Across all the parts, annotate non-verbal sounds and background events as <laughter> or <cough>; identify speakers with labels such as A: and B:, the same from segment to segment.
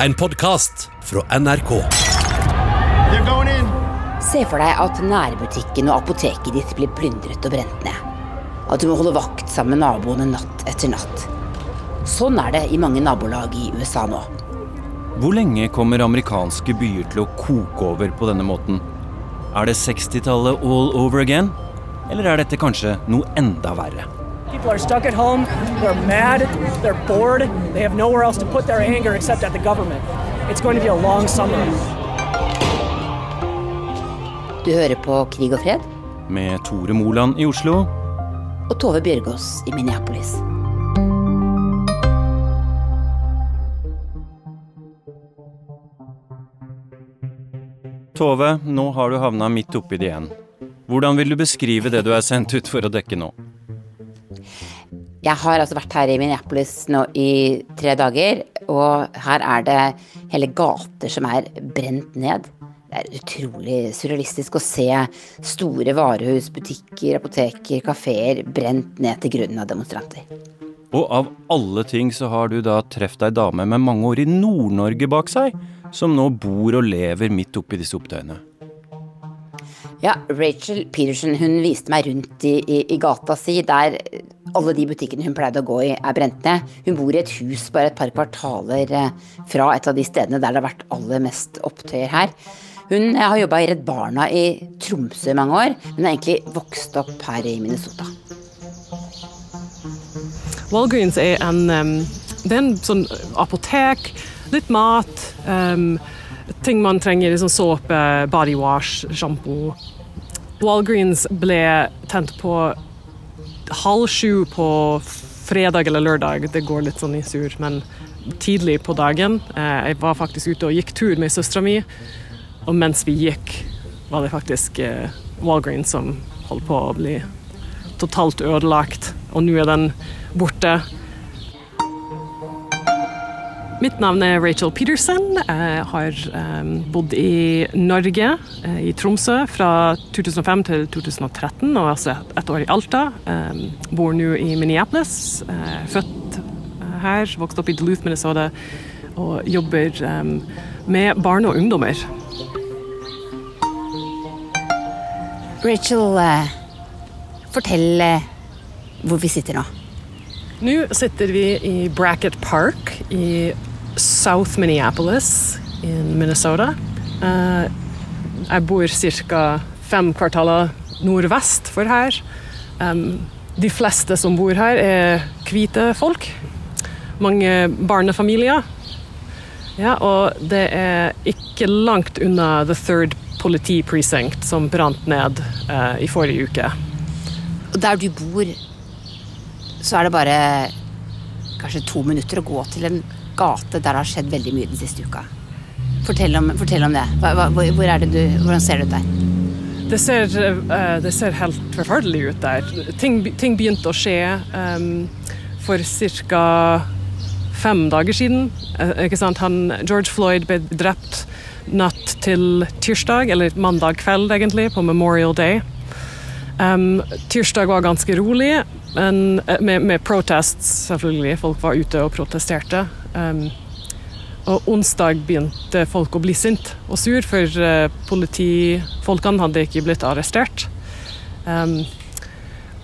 A: En podkast fra NRK.
B: Se for deg at nærbutikken og apoteket ditt blir plyndret og brent ned. At du må holde vakt sammen med naboene natt etter natt. Sånn er det i mange nabolag i USA nå.
C: Hvor lenge kommer amerikanske byer til å koke over på denne måten? Er det 60-tallet all over again? Eller er dette kanskje noe enda verre?
D: People are stuck at home, they're mad, they're bored, they have nowhere else to put their anger except at the government. It's going to be a long summer.
B: Du hører på Krig og fred
C: Med Tore Moland i Oslo
B: og Tove Bjørgaas i Minneapolis.
C: Tove, nå har du havna midt oppi det igjen. Hvordan vil du beskrive det du er sendt ut for å dekke nå?
B: Jeg har altså vært her i Minneapolis nå i tre dager, og her er det hele gater som er brent ned. Det er utrolig surrealistisk å se store varehus, butikker, apoteker, kafeer brent ned til grunnen av demonstranter.
C: Og av alle ting så har du da truffet ei dame med mange år i Nord-Norge bak seg, som nå bor og lever midt oppi disse opptøyene.
B: Ja, Rachel Peterson hun viste meg rundt i, i, i gata si, der alle de butikkene hun pleide å gå i, er brent ned. Hun bor i et hus bare et par kvartaler eh, fra et av de stedene der det har vært aller mest opptøyer her. Hun har jobba i Redd Barna i Tromsø i mange år, men har egentlig vokst opp her i Minnesota.
E: Walgreens er en, um, det er en sånn apotek, litt mat, um, ting man trenger, liksom såpe, body wash, sjampo. Walgreens ble tent på halv sju på fredag eller lørdag, det går litt sånn i sur, men tidlig på dagen. Eh, Jeg var faktisk ute og gikk tur med søstera mi, og mens vi gikk, var det faktisk eh, Walgreens som holdt på å bli totalt ødelagt, og nå er den borte. Mitt navn er Rachel Peterson. Jeg har um, bodd i Norge, eh, i Tromsø, fra 2005 til 2013, og altså et, år i Alta. Um, bor nå i Minneapolis. er født her, vokst opp i Duluth, Minnesota, og jobber um, med barn og ungdommer.
B: Rachel, eh, fortell eh, hvor vi sitter nå.
E: Nå sitter vi i Bracket Park i South Minneapolis i Minnesota. Eh, jeg bor ca. fem kvartaler nordvest for her. De fleste som bor her, er hvite folk. Mange barnefamilier. Ja, og det er ikke langt unna The Third Politi Precinct, som brant ned eh, i forrige uke.
B: Og der du bor, så er det bare kanskje to minutter å gå til en gate der det har skjedd veldig mye den siste uka. Fortell om, fortell om det. Hva, hva, hvor er det du, hvordan ser det ut der?
E: Det ser, eh, det ser helt forferdelig ut der. Ting, ting begynte å skje um, for ca. fem dager siden. Eh? Han, George Floyd ble drept natt til tirsdag, eller mandag kveld egentlig, på Memorial Day. Um, tirsdag var ganske rolig, men, eh, med, med protests, selvfølgelig. Folk var ute og protesterte. Um, og onsdag begynte folk å bli sint og sur, for uh, politifolkene hadde ikke blitt arrestert. Um,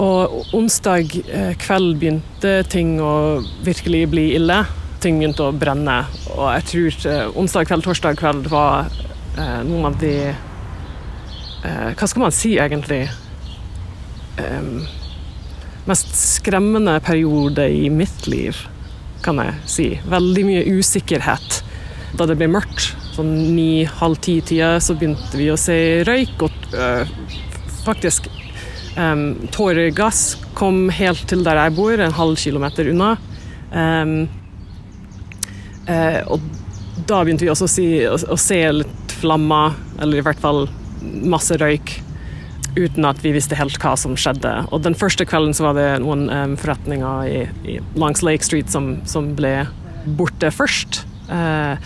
E: og onsdag uh, kveld begynte ting å virkelig bli ille. Ting begynte å brenne. Og jeg tror uh, onsdag kveld, torsdag kveld var noen av de Hva skal man si, egentlig? Um, mest skremmende periode i mitt liv, kan jeg si. Veldig mye usikkerhet. Da det ble mørkt, sånn ni-halv ti-tida, så begynte vi å se røyk. Og øh, faktisk um, tåregass kom helt til der jeg bor, en halv kilometer unna. Um, uh, og da begynte vi også å, si, å, å se litt flammer, eller i hvert fall masse røyk uten at vi visste helt hva som skjedde. Og den første kvelden så var det noen um, forretninger i, i, langs Lake Street som, som ble borte først. Uh,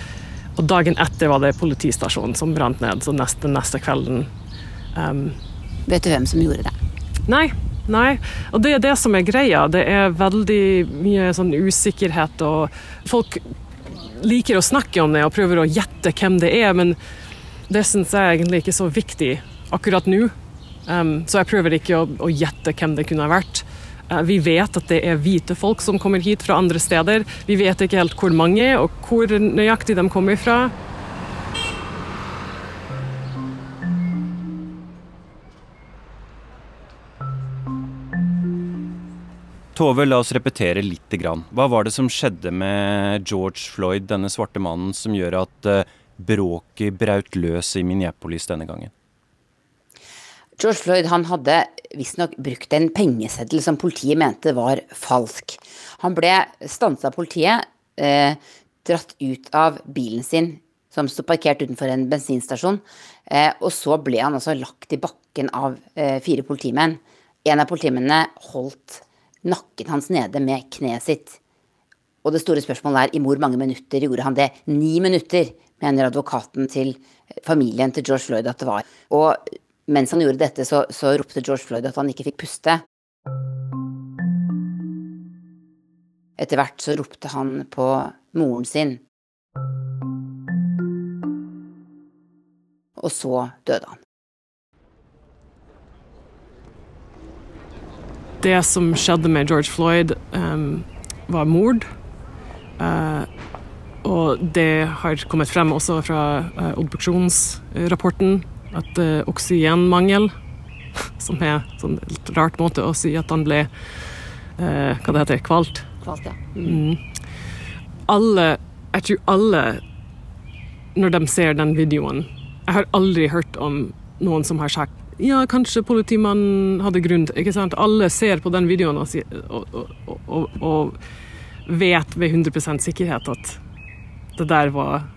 E: og dagen etter var det politistasjonen som brant ned, så neste, neste kvelden um,
B: Vet du hvem som gjorde det?
E: Nei. Nei, og det er det som er greia. Det er veldig mye sånn usikkerhet, og folk liker å snakke om det og prøver å gjette hvem det er, men det syns jeg egentlig ikke er så viktig akkurat nå. Um, så jeg prøver ikke å, å gjette hvem det kunne ha vært. Uh, vi vet at det er hvite folk som kommer hit fra andre steder. Vi vet ikke helt hvor mange og hvor nøyaktig de kommer fra.
C: Tove, la oss repetere litt. Hva var det som skjedde med George Floyd, denne svarte mannen, som gjør at uh, bråket braut løs i Minneapolis denne gangen?
B: George Floyd han hadde visstnok brukt en pengeseddel som politiet mente var falsk. Han ble stanset av politiet, eh, dratt ut av bilen sin som sto parkert utenfor en bensinstasjon, eh, og så ble han altså lagt i bakken av eh, fire politimenn. En av politimennene holdt nakken hans nede med kneet sitt. Og det store spørsmålet er i hvor mange minutter gjorde han det? Ni minutter, mener advokaten til familien til George Floyd at det var. Og mens han gjorde dette, så, så ropte George Floyd at han ikke fikk puste. Etter hvert så ropte han på moren sin. Og så døde han.
E: det som skjedde med George Floyd, um, var mord. Uh, og det har kommet frem også fra uh, obduksjonsrapporten at uh, oksygenmangel, <laughs> som er sånn litt rart måte å si at han ble uh, hva det heter, kvalt.
B: Kvalt, ja.
E: Mm. Alle, jeg tror alle, når de ser den videoen Jeg har aldri hørt om noen som har sagt ja, kanskje politimannen hadde grunn til ikke sant? Alle ser på den videoen og, og, og, og vet ved 100% sikkerhet at det der var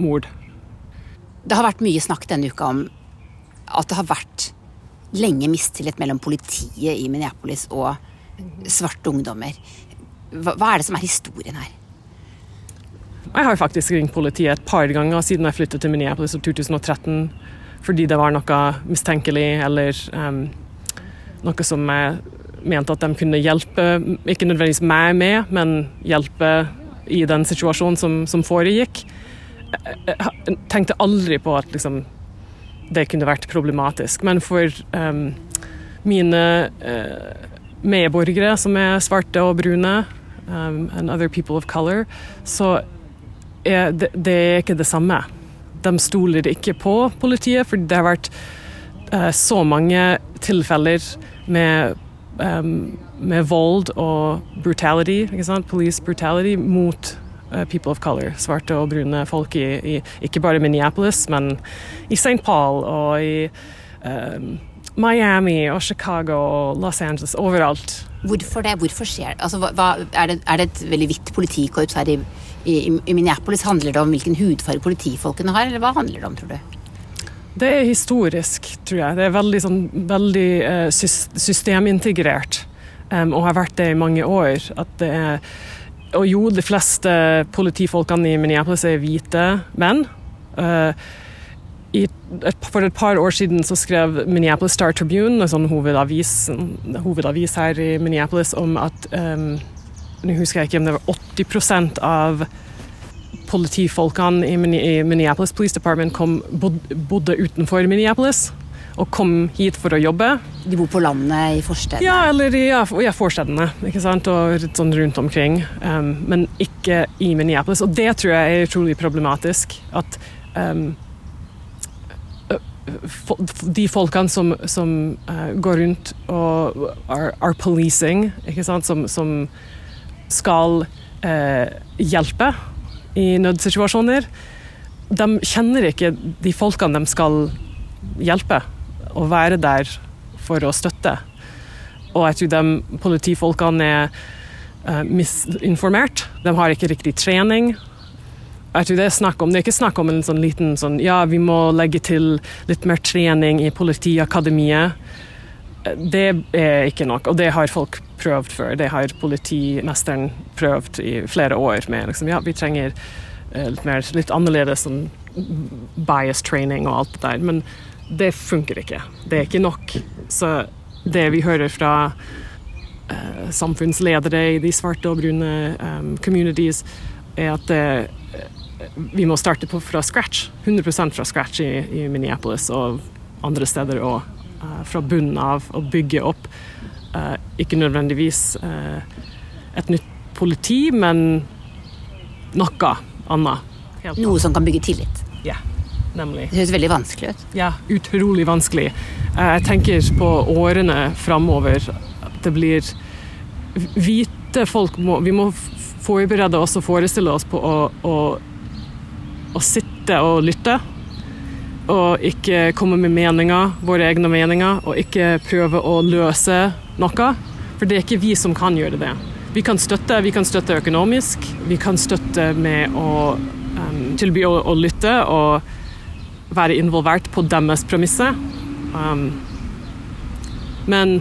E: mord.
B: Det har vært mye snakk denne uka om at det har vært lenge mistillit mellom politiet i Minneapolis og svarte ungdommer. Hva, hva er det som er historien her?
E: Jeg har faktisk ringt politiet et par ganger siden jeg flyttet til Minneapolis i 2013 fordi det var noe mistenkelig eller um, noe som jeg mente at de kunne hjelpe, ikke nødvendigvis meg med, men hjelpe i den situasjonen som, som foregikk. Jeg tenkte aldri på at liksom, det kunne vært problematisk. Men for um, mine uh, medborgere som er svarte og brune, um, and other people of color, så er det, det er ikke det samme de stoler ikke på politiet, for det har vært uh, så mange tilfeller med, um, med vold og brutality, police brutality, mot people of color, svarte og brune folk i, i ikke bare Minneapolis, men i St. Paul og i um, Miami og Chicago og Los Angeles, overalt.
B: Hvorfor det? Hvorfor skjer? Altså, hva, er, det er det et veldig hvitt politikorps her i i, i Minneapolis, handler det om hvilken hudfarge politifolkene har, eller hva handler det om, tror du?
E: Det er historisk, tror jeg. Det er veldig, sånn, veldig uh, systemintegrert, um, og har vært det i mange år. At det er, og jo, de fleste politifolkene i Minneapolis er hvite menn. Et, for et par år siden så skrev Minneapolis Star Tribune, en sånn hovedavis, hovedavis her i Minneapolis, om at um, nå husker jeg ikke om det var 80% av politifolkene i Minneapolis Police Department kom, bodde utenfor Minneapolis og kom hit for å jobbe.
B: De bor på landet i forstedene?
E: Ja, eller i ja, forstedene. ikke sant? Og sånn rundt omkring. Um, men ikke i Minneapolis. Og det tror jeg er utrolig problematisk. At um, de folkene som, som uh, går rundt og are, are policing? Som, som skal uh, hjelpe i nødsituasjoner, de kjenner ikke de folkene de skal hjelpe, og være der for å støtte. Og jeg tror de politifolkene er uh, misinformert. De har ikke riktig trening. Jeg tror Det er snakk om, det er ikke snakk om en sånn liten sånn Ja, vi må legge til litt mer trening i Politiakademiet. Det er ikke nok, og det har folk prøvd før. Det har politimesteren prøvd i flere år med liksom, ja, vi trenger eh, litt, mer, litt annerledes sånn bias training og alt det der. Men det funker ikke. Det er ikke nok. Så det vi hører fra uh, samfunnsledere i de svarte og brune um, communities, er at det vi må starte på fra scratch. 100% fra scratch i, i, Minneapolis og andre steder. Og uh, fra bunnen av å bygge opp uh, ikke nødvendigvis uh, et nytt politi, men noe annet.
B: Noe som kan bygge tillit?
E: Ja, nemlig.
B: Det høres veldig vanskelig ut.
E: Ja, utrolig vanskelig. Jeg tenker på årene framover at det blir hvite folk må, Vi må forberede oss og forestille oss på å, å, å sitte og lytte. Og ikke komme med meninger, våre egne meninger, og ikke prøve å løse noe. For det er ikke vi som kan gjøre det. Vi kan støtte, vi kan støtte økonomisk, vi kan støtte med å um, tilby å, å, lytte og være involvert på deres premisser. Um, men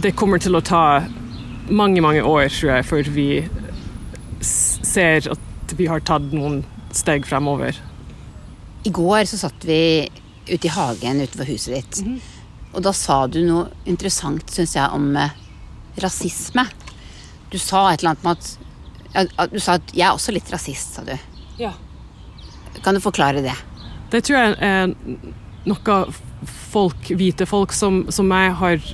E: det kommer til å ta mange, mange år, tror jeg, før vi ser at vi har tatt noen steg fremover.
B: I går så satt vi ute i hagen utenfor huset ditt. Mm -hmm. Og da sa du noe interessant, syns jeg, om eh, rasisme. Du sa et eller annet med at, at Du sa at 'jeg er også litt rasist', sa du.
E: Ja.
B: Kan du forklare det?
E: Det tror jeg er noe folk, hvite folk som, som jeg har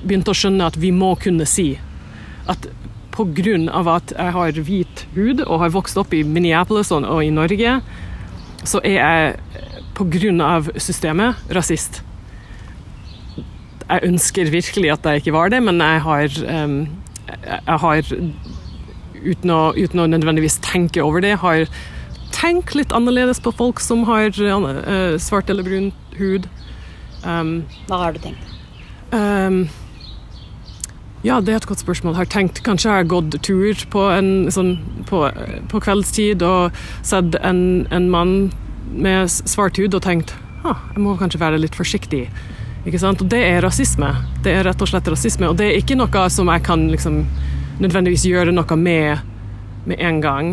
E: begynt å skjønne at vi må kunne si. At pga. at jeg har hvit hud og har vokst opp i Minneapolis og, i Norge, så er jeg pga. systemet rasist. Jeg ønsker virkelig at jeg ikke var det, men jeg har, jeg har uten, å, uten å nødvendigvis tenke over det, har tenkt litt annerledes på folk som har uh, svart eller brun hud.
B: Um, Hva har du tenkt?
E: Um, ja, det er et godt spørsmål. Jeg har tenkt Kanskje jeg har gått tur på, en, sånn, på, på kveldstid og sett en, en, mann med svart hud og tenkt ah, jeg må kanskje være litt forsiktig. Ikke sant? Og det er rasisme. Det er rett og slett rasisme. Og det er ikke noe som jeg kan liksom, nødvendigvis gjøre noe med med en gang.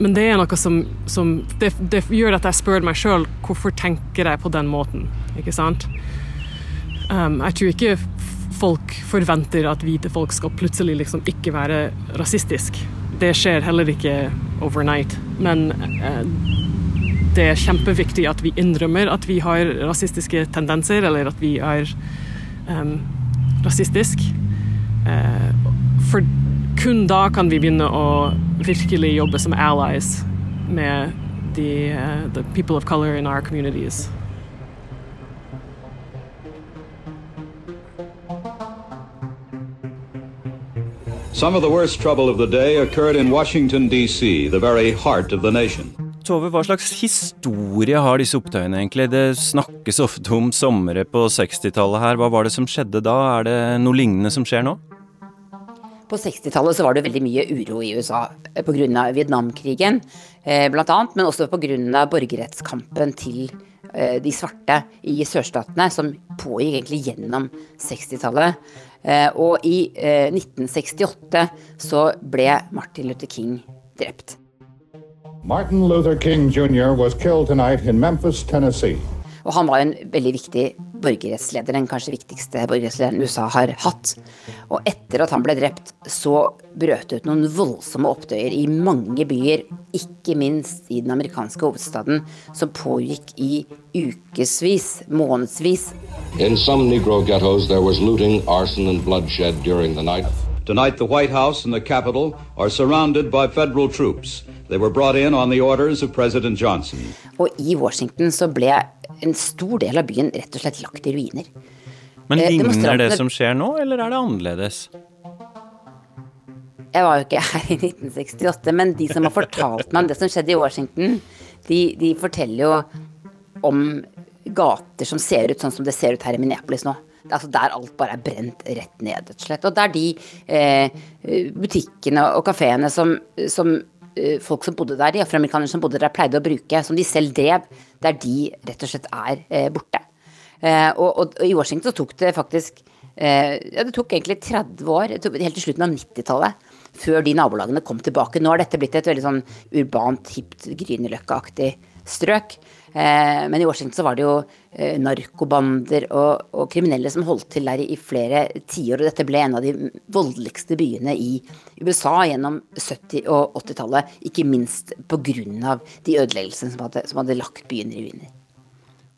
E: Men det er noe som, som det, det, gjør at jeg spør meg sjøl hvorfor tenker jeg på den måten. Ikke sant? Um, jeg tror ikke folk forventer at hvite folk skal plutselig liksom ikke være rasistisk. Det skjer heller ikke overnight. Men uh, det er kjempeviktig at vi innrømmer at vi har rasistiske tendenser, eller at vi er um, rasistisk. Uh, kun da kan vi begynne å virkelig jobbe som allies med the, uh, the people of color in our communities.
F: Some of the worst trouble of the day occurred in Washington, D.C., the very heart of the nation.
C: Tove, hva slags historie har disse opptøyene egentlig? Det snakkes ofte om somre på 60-tallet her. Hva var det som skjedde da? Er det noe lignende som skjer nå?
B: På 60-tallet var det veldig mye uro i USA pga. Vietnamkrigen eh, bl.a., men også pga. borgerrettskampen til eh, de svarte i sørstatene, som pågikk egentlig gjennom 60-tallet. Eh, og i 1968 eh, så ble Martin Luther King drept.
G: Martin Luther King Jr. was killed tonight in Memphis, Tennessee.
B: Og han var en veldig viktig borgerrettsleder, den kanskje viktigste borgerrettslederen USA har hatt. Og etter at han ble drept, så brøt det ut noen voldsomme opptøyer i mange byer, ikke minst i den amerikanske hovedstaden, som pågikk i ukevis, månedsvis.
H: In some Negro ghettos there was looting, arson and bloodshed during the night.
F: Tonight the White House and the Capitol are surrounded by federal troops. They were brought in on the orders of President Johnson.
B: Og i Washington så ble en stor del av byen rett og slett lagt i ruiner.
C: Men eh, ligner det som skjer nå, eller er det annerledes?
B: Jeg var jo ikke her i 1968, men de som har fortalt meg om det som skjedde i Washington, de, de, forteller jo om gater som ser ut sånn som det ser ut her i Minneapolis nå. Altså der alt bare er brent rett ned, rett og slett. Og der de eh, butikkene og kafeene som, som folk som bodde der, de afroamerikanere som bodde der, pleide å bruke, som de selv drev, der de rett og slett er eh, borte. Eh, og, og, og, i Washington tok det faktisk ja, det tok egentlig 30 år, helt til slutten av 90-tallet, før de nabolagene kom tilbake. Nå har dette blitt et veldig sånn urbant, hipt, Grünerløkka-aktig strøk. Eh, men i Washington så var det jo eh, narkobander og, og, kriminelle som holdt til der i, flere tiår. Og dette ble en av de voldeligste byene i USA gjennom 70- og 80-tallet. Ikke minst pga. de ødeleggelsene som hadde, som hadde lagt byen i ruiner.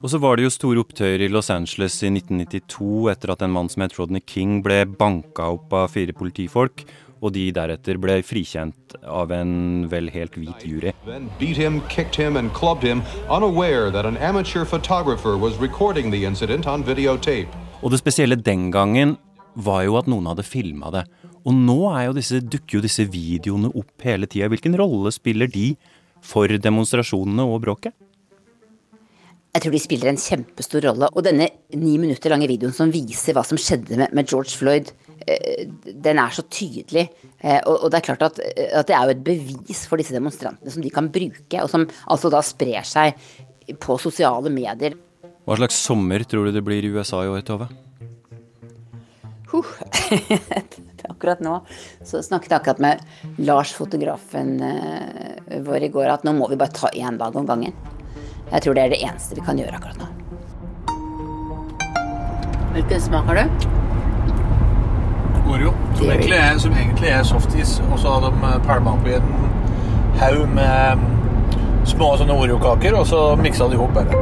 C: Og så var det jo store opptøyer i Los Angeles i 1992 etter at en mann som het Rodney King ble banka opp av fire politifolk og de deretter ble frikjent av en vel helt hvit jury. Him, him, him, og det spesielle den gangen var jo at noen hadde filma det. Og nå jo disse, dukker jo disse videoene opp hele tida. Hvilken rolle spiller de for demonstrasjonene og bråket?
B: Jeg tror de spiller en kjempestor rolle. Og denne ni minutter lange videoen som viser hva som skjedde med, med George Floyd, Eh, den er så tydelig. Eh, og, det er klart at, at, det er jo et bevis for disse demonstrantene som de kan bruke, og som altså da sprer seg på sosiale medier.
C: Hva slags sommer tror du det blir i USA i år, Tove?
B: Huh. <laughs> akkurat nå så snakket jeg akkurat med Lars, fotografen uh, vår i går, at nå må vi bare ta én dag om gangen. Jeg tror det er det eneste vi kan gjøre akkurat nå. Hvilken smak har du?
I: Oreo, som egentlig, er, som egentlig er softis. Og så har de eh, pælma oppi en haug med mm, små sånne Oreo-kaker, og så miksa de opp bare.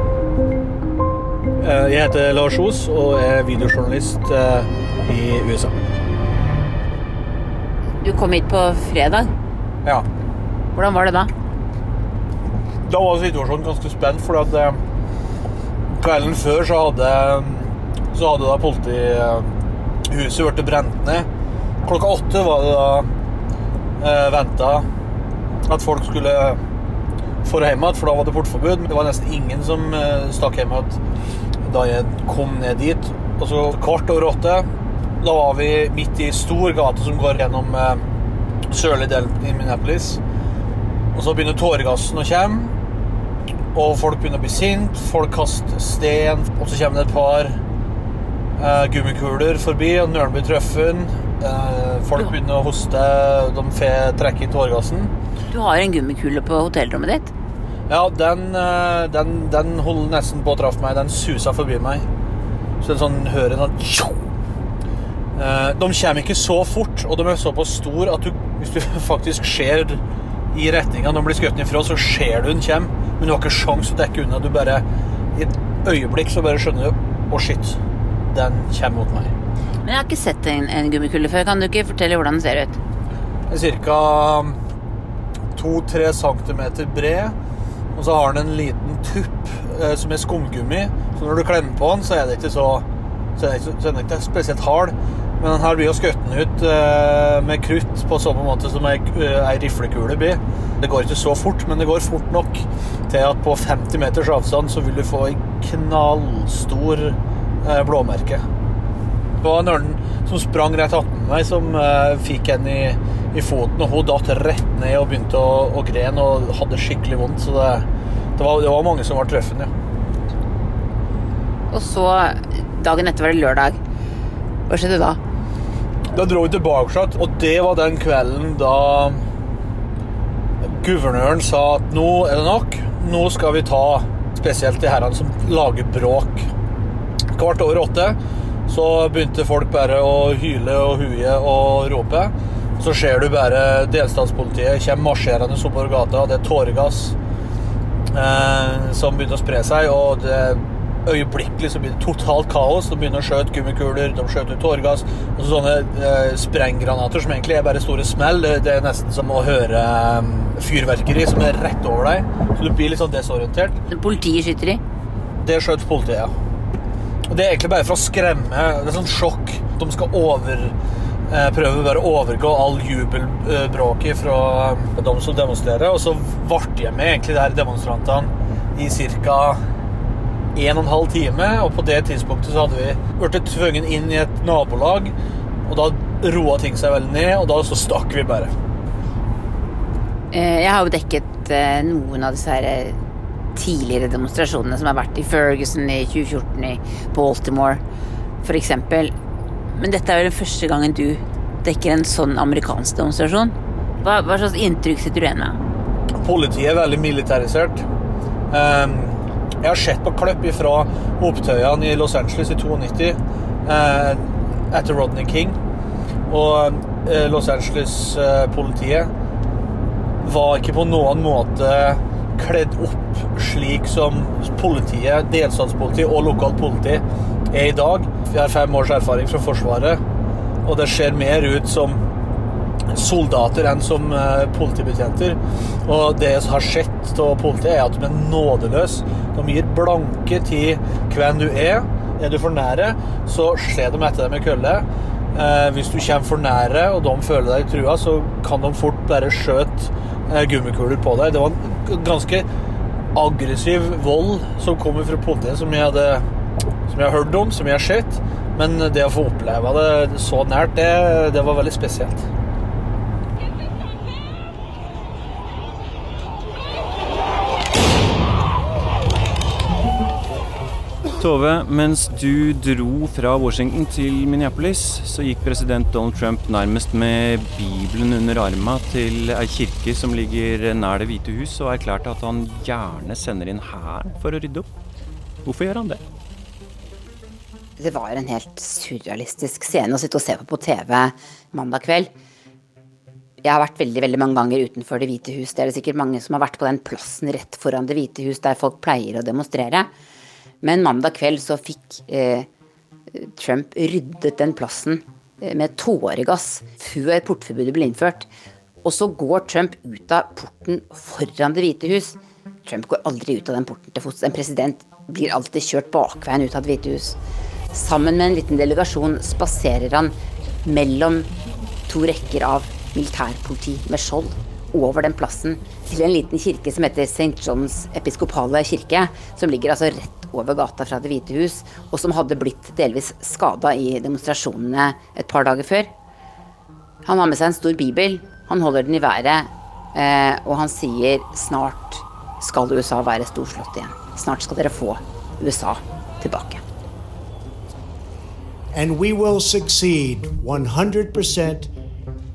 I: Eh, jeg heter Lars Os og er videojournalist eh, i USA.
B: Du kom hit på fredag.
I: Ja.
B: Hvordan var det da?
I: Da var situasjonen ganske spent, for at kvelden før så hadde, så hadde da politihuset blitt brent ned. Klokka åtte var det da eh, venta at folk skulle få hjem igjen, for da var det portforbud. Det var nesten ingen som eh, stakk hjem igjen da jeg kom ned dit. Og så kvart over åtte, da var vi midt i stor gate som går gjennom eh, sørlig delen i Minneapolis. Og så begynner tåregassen å komme, og folk begynner å bli sint, Folk kaster sten, og så kommer det et par eh, gummikuler forbi, og nølen blir truffet. Eh, folk begynner å hoste, de får trekke i tåregassen.
B: Du har en gummikule på hotellrommet ditt?
I: Ja, den, uh, den, den holdt nesten på å treffe meg. Den susa forbi meg. Så en sånn hører en sånn De kommer ikke så fort, og de er såpass store at du, hvis du <laughs> faktisk ser i retninga de blir skutt ifra, så ser du den kommer, men du har ikke sjans å dekke unna. Du bare I et øyeblikk så bare skjønner du Å, oh, shit den kommer mot meg.
B: Men jeg har ikke sett en, en gummikulle før. Kan du ikke fortelle hvordan den ser ut?
I: Den ca. 2-3 cm bred. Og så har den en liten tupp eh, som er skumgummi. Så når du klemmer på den, så er det ikke så, så er det ikke, så er det ikke spesielt hard. Men her blir jo skutt ut eh, med krutt på samme måte som ei, eh, ei riflekule blir. Det går ikke så fort, men det går fort nok til at på 50 meters avstand så vil du få ei knallstor Eh, blåmerke. Det var Nørden som sprang rett attmed meg, som fikk en i, i, foten. Og hun datt rett ned og begynte å, å grene og hadde skikkelig vondt. Så det, det, var, det var, mange som var treffende. ja.
B: Og så, dagen etter var det lørdag. Hva skjedde da?
I: Da dro vi tilbake, og det var den kvelden da guvernøren sa at nå er det nok. Nå skal vi ta spesielt de herrene som lager bråk kvart over åtte så begynte folk bare å hyle og huie og rope. Så ser du bare delstatspolitiet kommer marsjerende oppover gata. Det er tåregass eh, som begynte å spre seg. og det Øyeblikkelig så blir det totalt kaos. De begynner å skjøte gummikuler, de skjøter ut tåregass. Og sånne eh, sprenggranater som egentlig er bare store smell. Det, er nesten som å høre um, fyrverkeri som er rett over deg. Så du blir litt sånn desorientert.
B: Politiet skyter de?
I: Det skjøt politiet, ja. Og Det er egentlig bare for å skremme. Det er sånn sjokk. De skal over, eh, prøve bare å overgå all jubelbråket fra eh, de som demonstrerer. Og så varte jeg med egentlig de her demonstrantene i ca. 1 12 time. Og på det tidspunktet så hadde vi blitt tvunget inn i et nabolag. Og da roa ting seg veldig ned, og da så stakk vi bare.
B: Eh, jeg har jo dekket noen av disse her tidligere demonstrasjonene som har vært i Ferguson i 2014, i Baltimore f.eks. Men dette er jo den første gangen du dekker en sånn amerikansk demonstrasjon. Hva, hva slags inntrykk sitter du igjen med?
I: Politiet er veldig militarisert. Um, jeg har sett på klipp fra opptøyene i Los Angeles i 92 eh, etter Rodney King. Og eh, Los Angeles-politiet var ikke på noen måte kledd opp slik som politiet, delstatspoliti og lokalt politi er i dag. Vi har fem års erfaring fra Forsvaret, og det ser mer ut som soldater enn som uh, politibetjenter. Og det som har skjedd av politiet, er at de er nådeløse. De gir blanke til hvem du er. Er du for nære, så slår de etter deg med kølle. Uh, hvis du kommer for nære, og de føler deg trua, så kan de fort bare skjøte uh, gummikuler på deg. Det var en ganske aggressiv vold som kommer fra politiet, som jeg hadde som jeg har hørt om, som jeg har sett. Men det å få oppleve det så nært, det, det var veldig spesielt.
C: Tove, mens du dro fra Washington til Minneapolis, så gikk president Donald Trump nærmest med Bibelen under arma til ei kirke som ligger nær Det hvite hus, og erklærte at han gjerne sender inn hæren for å rydde opp. Hvorfor gjør han det?
B: Det var en helt surrealistisk scene å sitte og se på på TV mandag kveld. Jeg har vært veldig veldig mange ganger utenfor Det hvite hus. Det er det sikkert mange som har vært på den plassen rett foran Det hvite hus der folk pleier å demonstrere. Men mandag kveld så fikk eh, Trump ryddet den plassen eh, med tåregass før portforbudet ble innført. Og så går Trump ut av porten foran Det hvite hus. Trump går aldri ut av den porten til fots. En president blir alltid kjørt bakveien ut av Det hvite hus. Sammen med en liten delegasjon spaserer han mellom to rekker av militærpoliti med skjold over den plassen til en liten kirke som heter St. Johns episkopale kirke, som ligger altså rett over gata fra Det hvite hus, og som hadde blitt delvis skada i demonstrasjonene et par dager før. Han har med seg en stor bibel, han holder den i været, eh, og han sier snart skal USA være storslått igjen. Snart skal dere få USA tilbake.
J: And we will succeed 100%.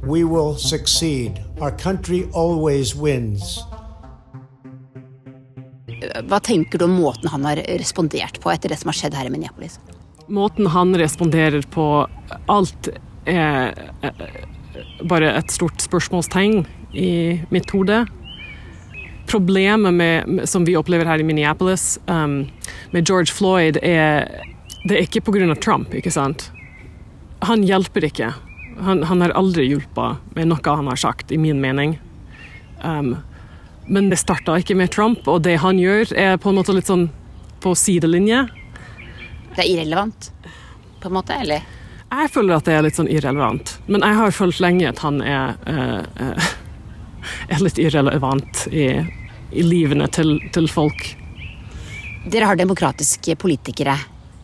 J: We will succeed. Our country always wins.
B: Hva tenker du om måten han har respondert på etter det som har skjedd her i Minneapolis?
E: Måten han responderer på alt er bare et stort spørsmålstegn i mitt hode. Problemet med, som vi opplever her i Minneapolis um, med George Floyd, er det er ikke pga. Trump, ikke sant? Han hjelper ikke. Han, han har aldri hjulpet med noe han har sagt, i min mening. Um, men det starta ikke med Trump, og det han gjør, er på en måte litt sånn på sidelinje.
B: Det er irrelevant, på en måte, eller?
E: Jeg føler at det er litt sånn irrelevant. Men jeg har følt lenge at han er, uh, uh, <laughs> er litt irrelevant i, i livene til, til, folk.
B: Dere har demokratiske politikere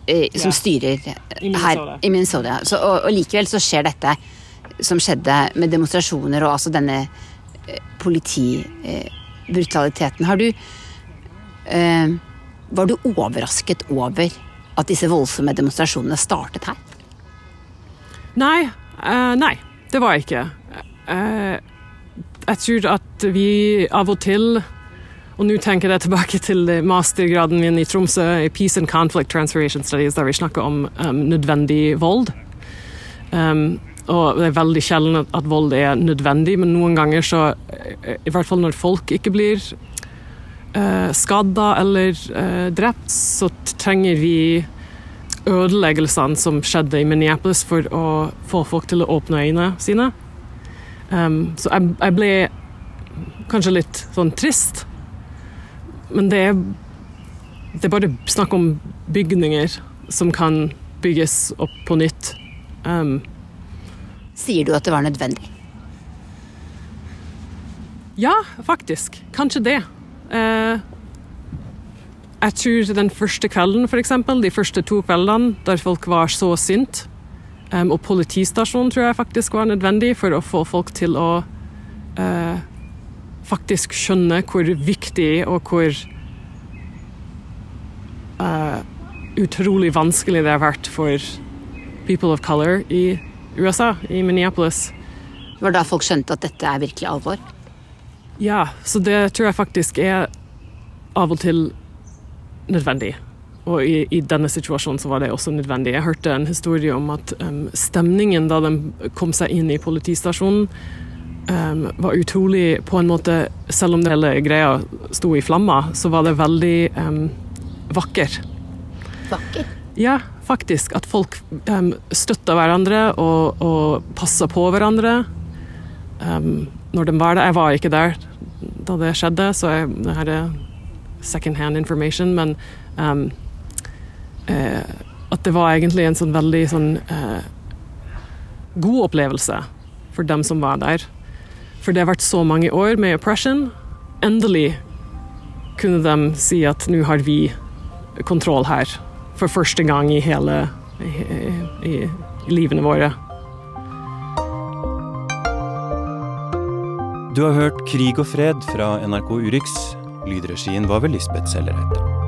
B: som ja. styrer her i Minnesota. Så, og, og likevel så skjer dette som skjedde med demonstrasjoner og altså denne politibrutaliteten. Har du eh, Var du overrasket over at disse voldsomme demonstrasjonene startet her?
E: Nei. Uh, nei, det var jeg ikke. Uh, jeg tror at vi av og til og nå tenker jeg tilbake til mastergraden min i Tromsø i Peace and Conflict Transformation Studies, der vi snakker om um, nødvendig vold. Um, og det er veldig sjelden at vold er nødvendig, men noen ganger så I hvert fall når folk ikke blir uh, skada eller uh, drept, så trenger vi ødeleggelsene som skjedde i Minneapolis for å få folk til å åpne øynene sine. Um, så jeg, jeg, ble kanskje litt sånn trist, men det er, det er bare snakk om bygninger som kan bygges opp på nytt. Um,
B: Sier du at det var nødvendig?
E: Ja, faktisk. Kanskje det. Uh, jeg tror den første kvelden, f.eks., de første to kveldene der folk var så sint, um, og politistasjonen tror jeg faktisk var nødvendig for å få folk til å uh, faktisk skjønne hvor viktig og hvor uh, utrolig vanskelig det har vært for people of color i USA, i Minneapolis.
B: Det var da folk skjønte at dette er virkelig alvor?
E: Ja, så det tror jeg faktisk er av og til nødvendig. Og i, i, denne situasjonen så var det også nødvendig. Jeg hørte en historie om at um, stemningen da de kom seg inn i politistasjonen, um, var utrolig på en måte Selv om hele greia sto i flammer, så var det veldig um, vakker.
B: Vakker?
E: Ja, faktisk. At folk um, støtta hverandre og, og passa på hverandre um, når de var der. Jeg var ikke der da det skjedde, så jeg, det her er second hand information, men um, eh, at det var egentlig en sånn veldig sånn eh, god opplevelse for dem som var der. For det har vært så mange år med oppression. Endelig kunne de si at nå har vi kontroll her. For første gang i hele i, i, livene våre.
C: Du har hørt 'Krig og fred' fra NRK Urix. Lydregien var ved Lisbeth Sellereite.